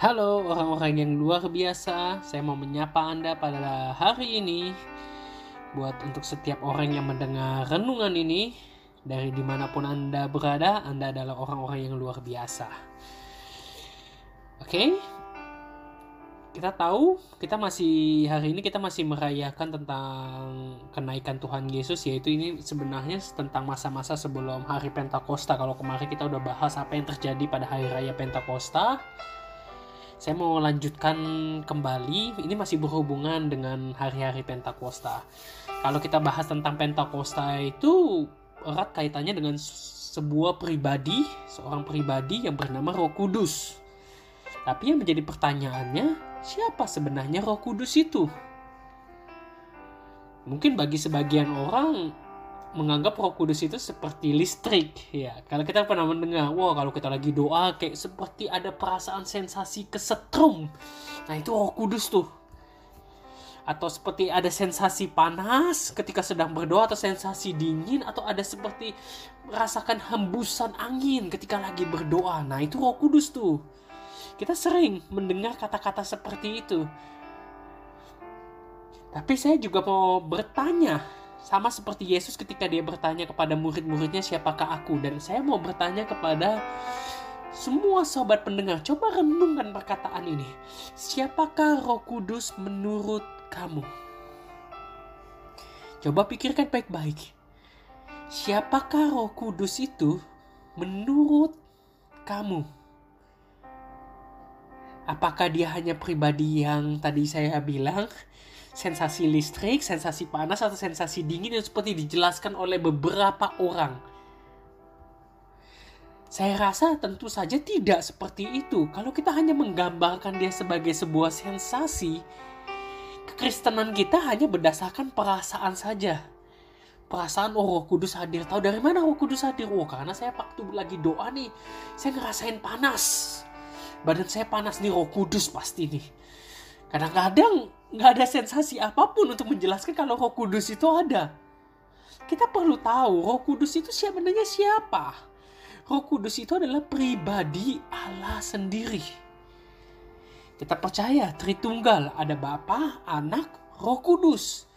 Halo orang-orang yang luar biasa, saya mau menyapa Anda pada hari ini Buat untuk setiap orang yang mendengar renungan ini Dari di mana pun Anda berada, Anda adalah orang-orang yang luar biasa. Oke, kita tahu kita masih hari ini kita masih merayakan tentang kenaikan Tuhan Yesus yaitu ini sebenarnya tentang masa-masa sebelum hari Pentakosta. Kalau kemarin kita udah bahas apa yang terjadi pada hari raya Pentakosta saya mau lanjutkan kembali. Ini masih berhubungan dengan hari-hari Pentakosta. Kalau kita bahas tentang Pentakosta itu erat kaitannya dengan sebuah pribadi seorang pribadi yang bernama Roh Kudus. Tapi yang menjadi pertanyaannya siapa sebenarnya Roh Kudus itu? Mungkin bagi sebagian orang menganggap Roh Kudus itu seperti listrik ya. Kalau kita pernah mendengar wah kalau kita lagi doa kayak seperti ada perasaan sensasi kesetrum. Nah itu Roh Kudus tuh. Atau seperti ada sensasi panas ketika sedang berdoa atau sensasi dingin atau ada seperti merasakan hembusan angin ketika lagi berdoa. Nah itu Roh Kudus tuh. Kita sering mendengar kata-kata seperti itu. Tapi saya juga mau bertanya sama seperti Yesus ketika dia bertanya kepada murid-muridnya siapakah aku? Dan saya mau bertanya kepada semua sobat pendengar coba renungkan perkataan ini. Siapakah Roh Kudus menurut kamu? Coba pikirkan baik-baik. Siapakah Roh Kudus itu menurut kamu? Apakah dia hanya pribadi yang tadi saya bilang sensasi listrik, sensasi panas atau sensasi dingin yang seperti dijelaskan oleh beberapa orang. Saya rasa tentu saja tidak seperti itu. Kalau kita hanya menggambarkan dia sebagai sebuah sensasi, kekristenan kita hanya berdasarkan perasaan saja. Perasaan oh roh kudus hadir. Tahu dari mana roh kudus hadir? Oh karena saya waktu lagi doa nih, saya ngerasain panas. Badan saya panas nih roh kudus pasti nih. Kadang-kadang nggak ada sensasi apa pun untuk menjelaskan kalau Roh Kudus itu ada. Kita perlu tahu Roh Kudus itu sebenarnya siapa. Roh Kudus itu adalah pribadi Allah sendiri. Kita percaya Tritunggal ada Bapa, Anak, Roh Kudus.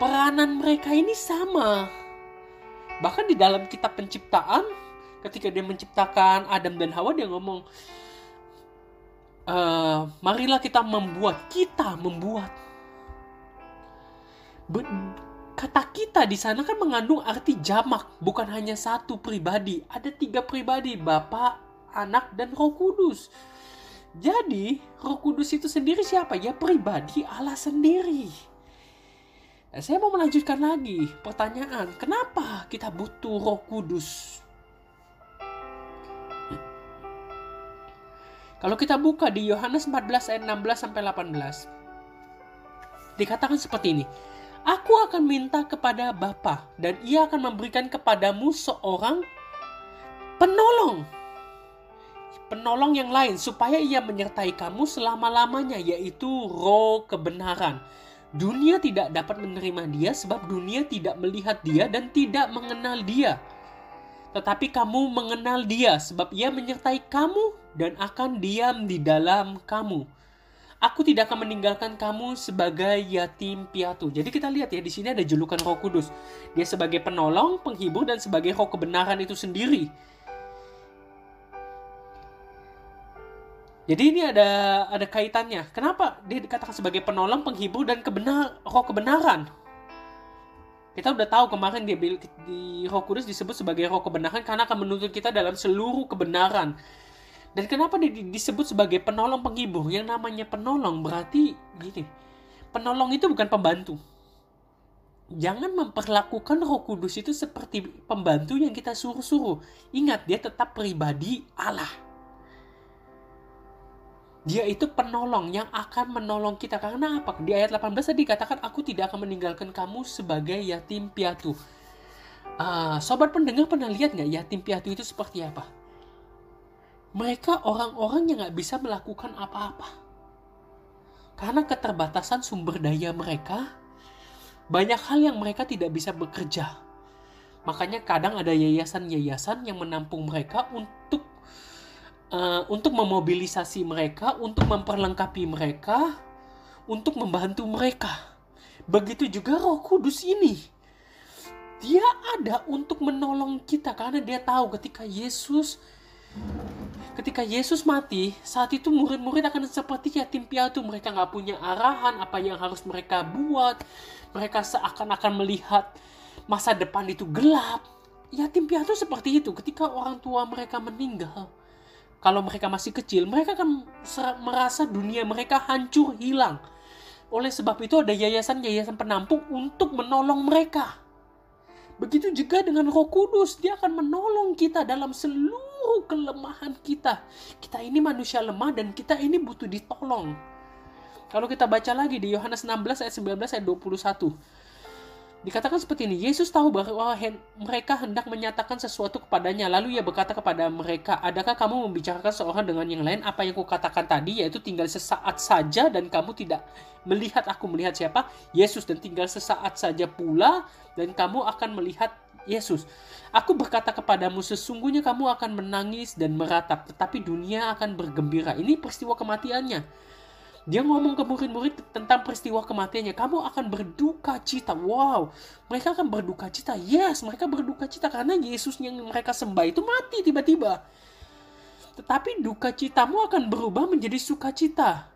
Peranan mereka ini sama. Bahkan di dalam kitab penciptaan, ketika dia menciptakan Adam dan Hawa, dia ngomong, uh, marilah kita membuat kita membuat. Be kata kita di sana kan mengandung arti jamak bukan hanya satu pribadi ada tiga pribadi Bapa Anak dan Roh Kudus. Jadi Roh Kudus itu sendiri siapa? Ya pribadi Allah sendiri. Nah, saya mau melanjutkan lagi pertanyaan kenapa kita butuh Roh Kudus Kalau kita buka di Yohanes 14 ayat 16 sampai 18. Dikatakan seperti ini. Aku akan minta kepada Bapa dan ia akan memberikan kepadamu seorang penolong. Penolong yang lain supaya ia menyertai kamu selama-lamanya yaitu roh kebenaran. Dunia tidak dapat menerima dia sebab dunia tidak melihat dia dan tidak mengenal dia tetapi kamu mengenal dia sebab ia menyertai kamu dan akan diam di dalam kamu. Aku tidak akan meninggalkan kamu sebagai yatim piatu. Jadi kita lihat ya di sini ada julukan Roh Kudus. Dia sebagai penolong, penghibur dan sebagai roh kebenaran itu sendiri. Jadi ini ada ada kaitannya. Kenapa dia dikatakan sebagai penolong, penghibur dan kebenar roh kebenaran? Kita udah tahu kemarin dia di Roh Kudus disebut sebagai roh kebenaran karena akan menuntut kita dalam seluruh kebenaran. Dan kenapa dia disebut sebagai penolong penghibur? Yang namanya penolong berarti gini. Penolong itu bukan pembantu. Jangan memperlakukan Roh Kudus itu seperti pembantu yang kita suruh-suruh. Ingat, dia tetap pribadi Allah. Dia itu penolong yang akan menolong kita. Karena apa? Di ayat 18 tadi dikatakan, aku tidak akan meninggalkan kamu sebagai yatim piatu. Uh, sobat pendengar pernah lihat nggak yatim piatu itu seperti apa? Mereka orang-orang yang nggak bisa melakukan apa-apa. Karena keterbatasan sumber daya mereka, banyak hal yang mereka tidak bisa bekerja. Makanya kadang ada yayasan-yayasan yang menampung mereka untuk uh, untuk memobilisasi mereka, untuk memperlengkapi mereka, untuk membantu mereka. Begitu juga Roh Kudus ini. Dia ada untuk menolong kita karena dia tahu ketika Yesus ketika Yesus mati, saat itu murid-murid akan seperti yatim piatu. Mereka nggak punya arahan apa yang harus mereka buat. Mereka seakan-akan melihat masa depan itu gelap. Yatim piatu seperti itu ketika orang tua mereka meninggal. Kalau mereka masih kecil, mereka akan merasa dunia mereka hancur hilang. Oleh sebab itu ada yayasan-yayasan penampung untuk menolong mereka. Begitu juga dengan Roh Kudus, dia akan menolong kita dalam seluruh kelemahan kita. Kita ini manusia lemah dan kita ini butuh ditolong. Kalau kita baca lagi di Yohanes 16 ayat 19 ayat 21. Dikatakan seperti ini, Yesus tahu bahwa mereka hendak menyatakan sesuatu kepadanya. Lalu ia berkata kepada mereka, adakah kamu membicarakan seorang dengan yang lain apa yang kukatakan tadi, yaitu tinggal sesaat saja dan kamu tidak melihat aku melihat siapa? Yesus dan tinggal sesaat saja pula dan kamu akan melihat Yesus. Aku berkata kepadamu, sesungguhnya kamu akan menangis dan meratap, tetapi dunia akan bergembira. Ini peristiwa kematiannya. Dia ngomong ke murid-murid tentang peristiwa kematiannya. Kamu akan berduka cita. Wow, mereka akan berduka cita. Yes, mereka berduka cita karena Yesus yang mereka sembah itu mati tiba-tiba. Tetapi duka citamu akan berubah menjadi sukacita.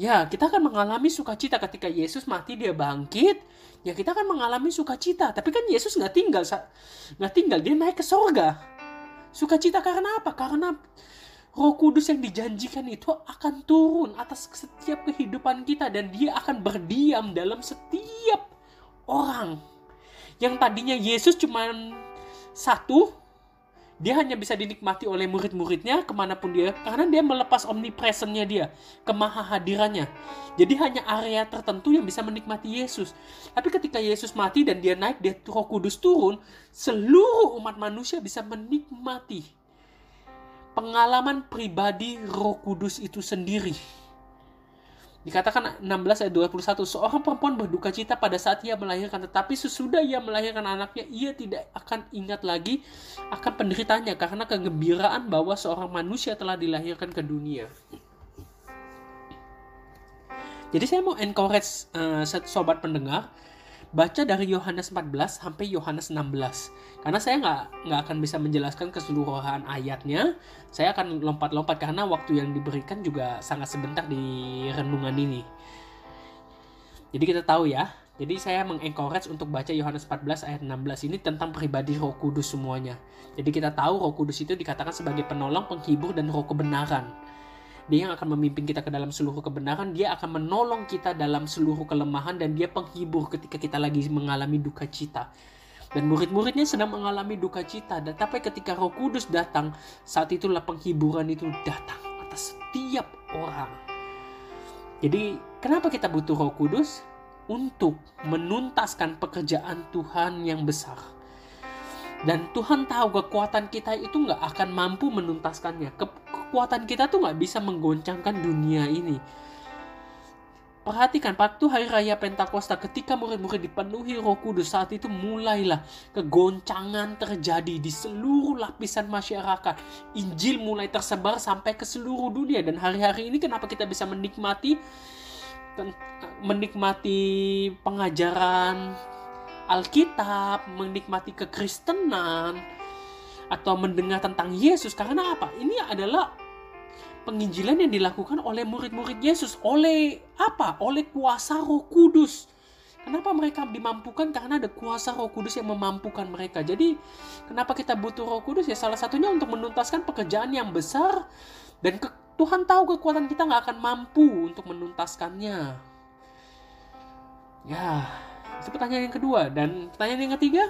Ya, kita akan mengalami sukacita ketika Yesus mati, dia bangkit. Ya, kita akan mengalami sukacita. Tapi kan Yesus nggak tinggal, nggak tinggal, dia naik ke sorga. Sukacita karena apa? Karena Roh Kudus yang dijanjikan itu akan turun atas setiap kehidupan kita dan dia akan berdiam dalam setiap orang. Yang tadinya Yesus cuma satu, dia hanya bisa dinikmati oleh murid-muridnya ke mana pun dia karena dia melepas omnipresentnya dia kemahahadirannya jadi hanya area tertentu yang bisa menikmati Yesus tapi ketika Yesus mati dan dia naik dia roh kudus turun seluruh umat manusia bisa menikmati pengalaman pribadi Roh Kudus itu sendiri. Dikatakan 16 ayat 21, seorang perempuan berduka cita pada saat ia melahirkan, tetapi sesudah ia melahirkan anaknya, ia tidak akan ingat lagi akan penderitanya karena kegembiraan bahwa seorang manusia telah dilahirkan ke dunia. Jadi saya mau encourage uh, sobat pendengar, baca dari Yohanes 14 sampai Yohanes 16 karena saya nggak nggak akan bisa menjelaskan keseluruhan ayatnya saya akan lompat-lompat karena waktu yang diberikan juga sangat sebentar di renungan ini jadi kita tahu ya jadi saya mengencourage untuk baca Yohanes 14 ayat 16 ini tentang pribadi Roh Kudus semuanya. Jadi kita tahu Roh Kudus itu dikatakan sebagai penolong, penghibur dan roh kebenaran. Dia yang akan memimpin kita ke dalam seluruh kebenaran, dia akan menolong kita dalam seluruh kelemahan dan dia penghibur ketika kita lagi mengalami duka cita. Dan murid-muridnya sedang mengalami duka cita. Dan tapi ketika Roh Kudus datang, saat itulah penghiburan itu datang atas setiap orang. Jadi, kenapa kita butuh Roh Kudus? Untuk menuntaskan pekerjaan Tuhan yang besar dan Tuhan tahu kekuatan kita itu nggak akan mampu menuntaskannya. Ke kekuatan kita tuh nggak bisa menggoncangkan dunia ini. Perhatikan, waktu hari raya Pentakosta ketika murid-murid dipenuhi roh kudus saat itu mulailah kegoncangan terjadi di seluruh lapisan masyarakat. Injil mulai tersebar sampai ke seluruh dunia dan hari-hari ini kenapa kita bisa menikmati menikmati pengajaran Alkitab, menikmati kekristenan, atau mendengar tentang Yesus. Karena apa? Ini adalah penginjilan yang dilakukan oleh murid-murid Yesus. Oleh apa? Oleh kuasa roh kudus. Kenapa mereka dimampukan? Karena ada kuasa roh kudus yang memampukan mereka. Jadi kenapa kita butuh roh kudus? Ya salah satunya untuk menuntaskan pekerjaan yang besar. Dan ke, Tuhan tahu kekuatan kita nggak akan mampu untuk menuntaskannya. Ya, itu pertanyaan yang kedua. Dan pertanyaan yang ketiga,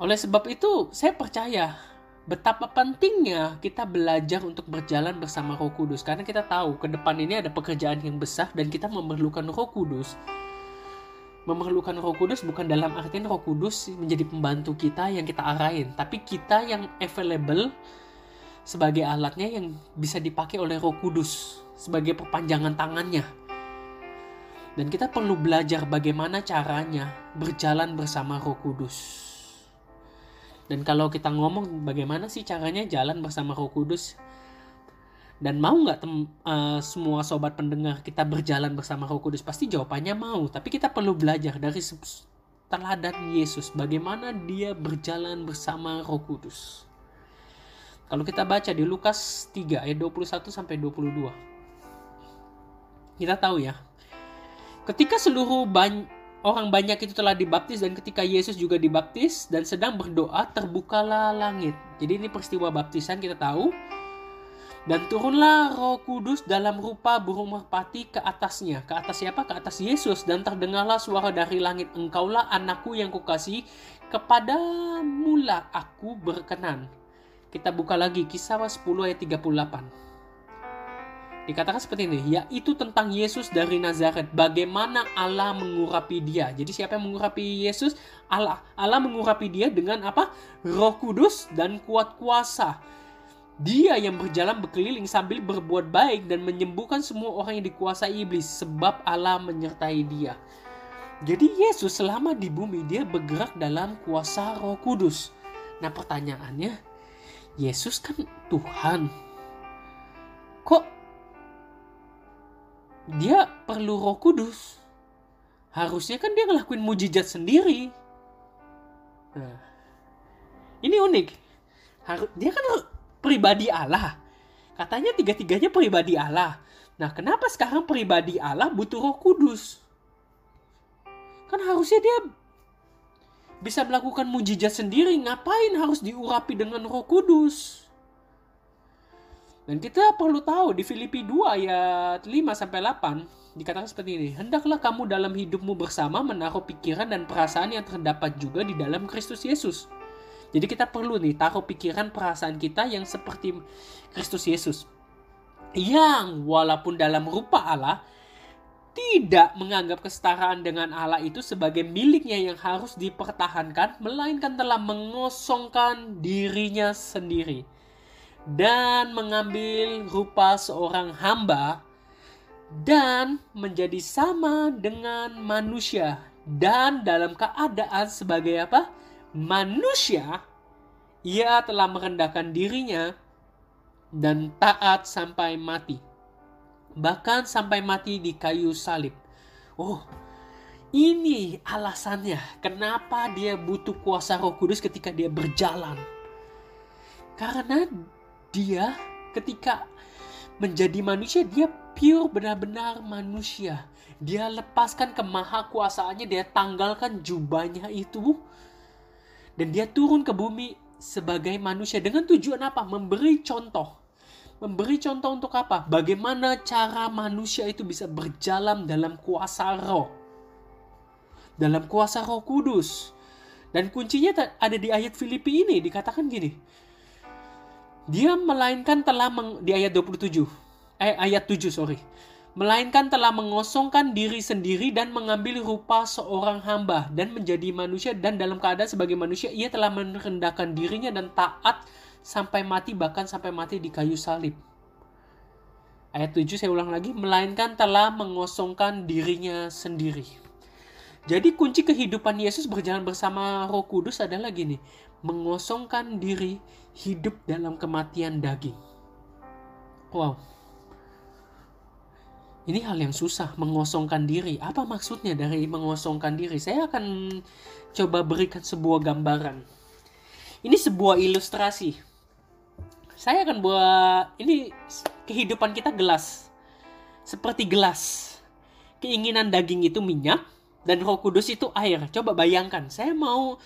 oleh sebab itu saya percaya betapa pentingnya kita belajar untuk berjalan bersama Roh Kudus karena kita tahu ke depan ini ada pekerjaan yang besar dan kita memerlukan Roh Kudus. Memerlukan Roh Kudus bukan dalam artian Roh Kudus menjadi pembantu kita yang kita arahin, tapi kita yang available sebagai alatnya yang bisa dipakai oleh Roh Kudus sebagai perpanjangan tangannya dan kita perlu belajar bagaimana caranya berjalan bersama Roh Kudus. Dan kalau kita ngomong bagaimana sih caranya jalan bersama Roh Kudus? Dan mau nggak uh, semua sobat pendengar kita berjalan bersama Roh Kudus? Pasti jawabannya mau. Tapi kita perlu belajar dari teladan Yesus bagaimana dia berjalan bersama Roh Kudus. Kalau kita baca di Lukas 3 ayat 21 sampai 22. Kita tahu ya. Ketika seluruh banyak Orang banyak itu telah dibaptis dan ketika Yesus juga dibaptis dan sedang berdoa terbukalah langit. Jadi ini peristiwa baptisan kita tahu. Dan turunlah roh kudus dalam rupa burung merpati ke atasnya. Ke atas siapa? Ke atas Yesus. Dan terdengarlah suara dari langit. Engkaulah anakku yang kukasih. Kepada mula aku berkenan. Kita buka lagi kisah 10 ayat 38. Dikatakan seperti ini, yaitu tentang Yesus dari Nazaret. Bagaimana Allah mengurapi dia. Jadi siapa yang mengurapi Yesus? Allah. Allah mengurapi dia dengan apa? Roh Kudus dan kuat kuasa. Dia yang berjalan berkeliling sambil berbuat baik dan menyembuhkan semua orang yang dikuasai iblis sebab Allah menyertai dia. Jadi Yesus selama di bumi dia bergerak dalam kuasa Roh Kudus. Nah pertanyaannya, Yesus kan Tuhan. Kok dia perlu roh kudus. Harusnya kan dia ngelakuin mujizat sendiri. Nah, ini unik. Dia kan pribadi Allah. Katanya tiga-tiganya pribadi Allah. Nah, kenapa sekarang pribadi Allah butuh roh kudus? Kan harusnya dia bisa melakukan mujizat sendiri. Ngapain harus diurapi dengan roh kudus? Dan kita perlu tahu di Filipi 2 ayat 5 sampai 8 dikatakan seperti ini, hendaklah kamu dalam hidupmu bersama menaruh pikiran dan perasaan yang terdapat juga di dalam Kristus Yesus. Jadi kita perlu nih taruh pikiran perasaan kita yang seperti Kristus Yesus. Yang walaupun dalam rupa Allah tidak menganggap kesetaraan dengan Allah itu sebagai miliknya yang harus dipertahankan, melainkan telah mengosongkan dirinya sendiri dan mengambil rupa seorang hamba dan menjadi sama dengan manusia dan dalam keadaan sebagai apa? Manusia ia telah merendahkan dirinya dan taat sampai mati. Bahkan sampai mati di kayu salib. Oh, ini alasannya kenapa dia butuh kuasa Roh Kudus ketika dia berjalan. Karena dia ketika menjadi manusia dia pure benar-benar manusia. Dia lepaskan kemahakuasaannya dia tanggalkan jubahnya itu. Dan dia turun ke bumi sebagai manusia dengan tujuan apa? Memberi contoh. Memberi contoh untuk apa? Bagaimana cara manusia itu bisa berjalan dalam kuasa roh. Dalam kuasa roh kudus. Dan kuncinya ada di ayat Filipi ini dikatakan gini dia melainkan telah meng, di ayat 27. Eh ayat 7 sorry. Melainkan telah mengosongkan diri sendiri dan mengambil rupa seorang hamba dan menjadi manusia dan dalam keadaan sebagai manusia ia telah merendahkan dirinya dan taat sampai mati bahkan sampai mati di kayu salib. Ayat 7 saya ulang lagi, melainkan telah mengosongkan dirinya sendiri. Jadi kunci kehidupan Yesus berjalan bersama Roh Kudus adalah gini, mengosongkan diri hidup dalam kematian daging. Wow. Ini hal yang susah, mengosongkan diri. Apa maksudnya dari mengosongkan diri? Saya akan coba berikan sebuah gambaran. Ini sebuah ilustrasi. Saya akan buat ini kehidupan kita gelas. Seperti gelas. Keinginan daging itu minyak dan Roh Kudus itu air. Coba bayangkan, saya mau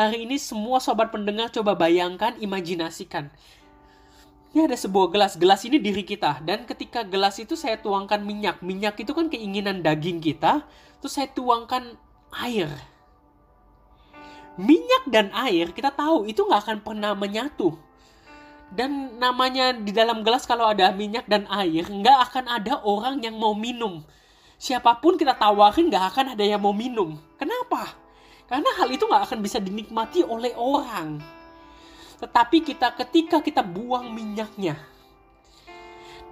Hari ini semua sobat pendengar coba bayangkan, imajinasikan. Ini ada sebuah gelas, gelas ini diri kita. Dan ketika gelas itu saya tuangkan minyak. Minyak itu kan keinginan daging kita. Terus saya tuangkan air. Minyak dan air kita tahu itu nggak akan pernah menyatu. Dan namanya di dalam gelas kalau ada minyak dan air, nggak akan ada orang yang mau minum. Siapa pun kita tawarin nggak akan ada yang mau minum. Kenapa? Karena hal itu nggak akan bisa dinikmati oleh orang. Tetapi kita ketika kita buang minyaknya,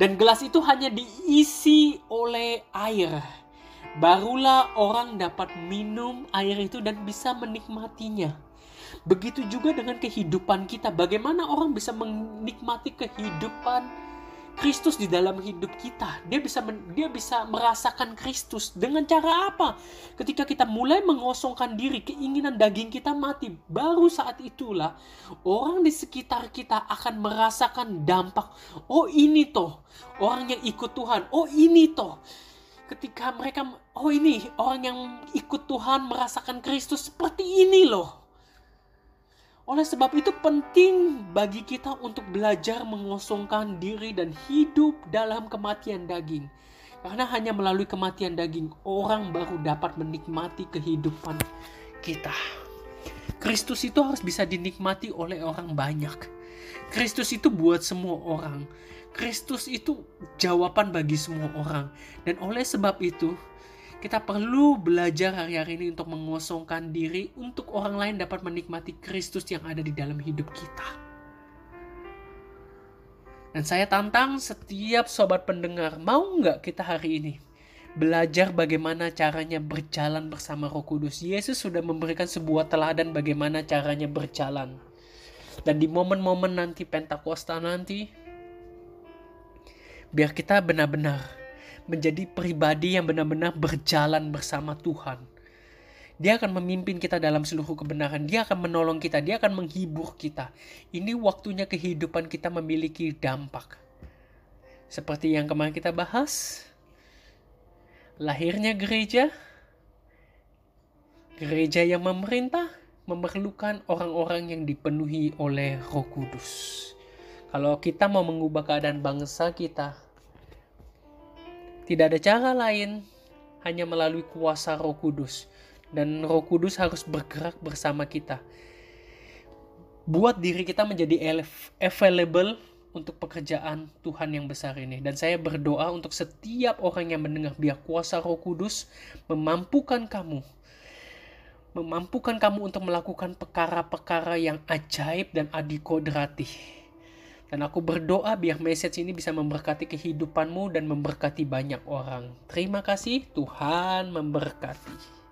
dan gelas itu hanya diisi oleh air, barulah orang dapat minum air itu dan bisa menikmatinya. Begitu juga dengan kehidupan kita. Bagaimana orang bisa menikmati kehidupan Kristus di dalam hidup kita. Dia bisa dia bisa merasakan Kristus dengan cara apa? Ketika kita mulai mengosongkan diri, keinginan daging kita mati, baru saat itulah orang di sekitar kita akan merasakan dampak. Oh ini toh orang yang ikut Tuhan. Oh ini toh ketika mereka oh ini orang yang ikut Tuhan merasakan Kristus seperti ini loh. Oleh sebab itu penting bagi kita untuk belajar mengosongkan diri dan hidup dalam kematian daging. Karena hanya melalui kematian daging orang baru dapat menikmati kehidupan kita. Kristus itu harus bisa dinikmati oleh orang banyak. Kristus itu buat semua orang. Kristus itu jawaban bagi semua orang. Dan oleh sebab itu, kita perlu belajar hari-hari ini untuk mengosongkan diri untuk orang lain dapat menikmati Kristus yang ada di dalam hidup kita. Dan saya tantang setiap sobat pendengar, mau nggak kita hari ini belajar bagaimana caranya berjalan bersama Roh Kudus. Yesus sudah memberikan sebuah teladan bagaimana caranya berjalan. Dan di momen-momen nanti Pentakosta nanti, biar kita benar-benar menjadi pribadi yang benar-benar berjalan bersama Tuhan. Dia akan memimpin kita dalam seluruh kebenaran. Dia akan menolong kita. Dia akan menghibur kita. Ini waktunya kehidupan kita memiliki dampak. Seperti yang kemarin kita bahas. Lahirnya gereja. Gereja yang memerintah memerlukan orang-orang yang dipenuhi oleh Roh Kudus. Kalau kita mau mengubah keadaan bangsa kita, tidak ada cara lain hanya melalui kuasa Roh Kudus dan Roh Kudus harus bergerak bersama kita. Buat diri kita menjadi available untuk pekerjaan Tuhan yang besar ini. Dan saya berdoa untuk setiap orang yang mendengar biar kuasa Roh Kudus memampukan kamu memampukan kamu untuk melakukan perkara-perkara yang ajaib dan adikodrati dan aku berdoa biar message ini bisa memberkati kehidupanmu dan memberkati banyak orang. Terima kasih, Tuhan memberkati.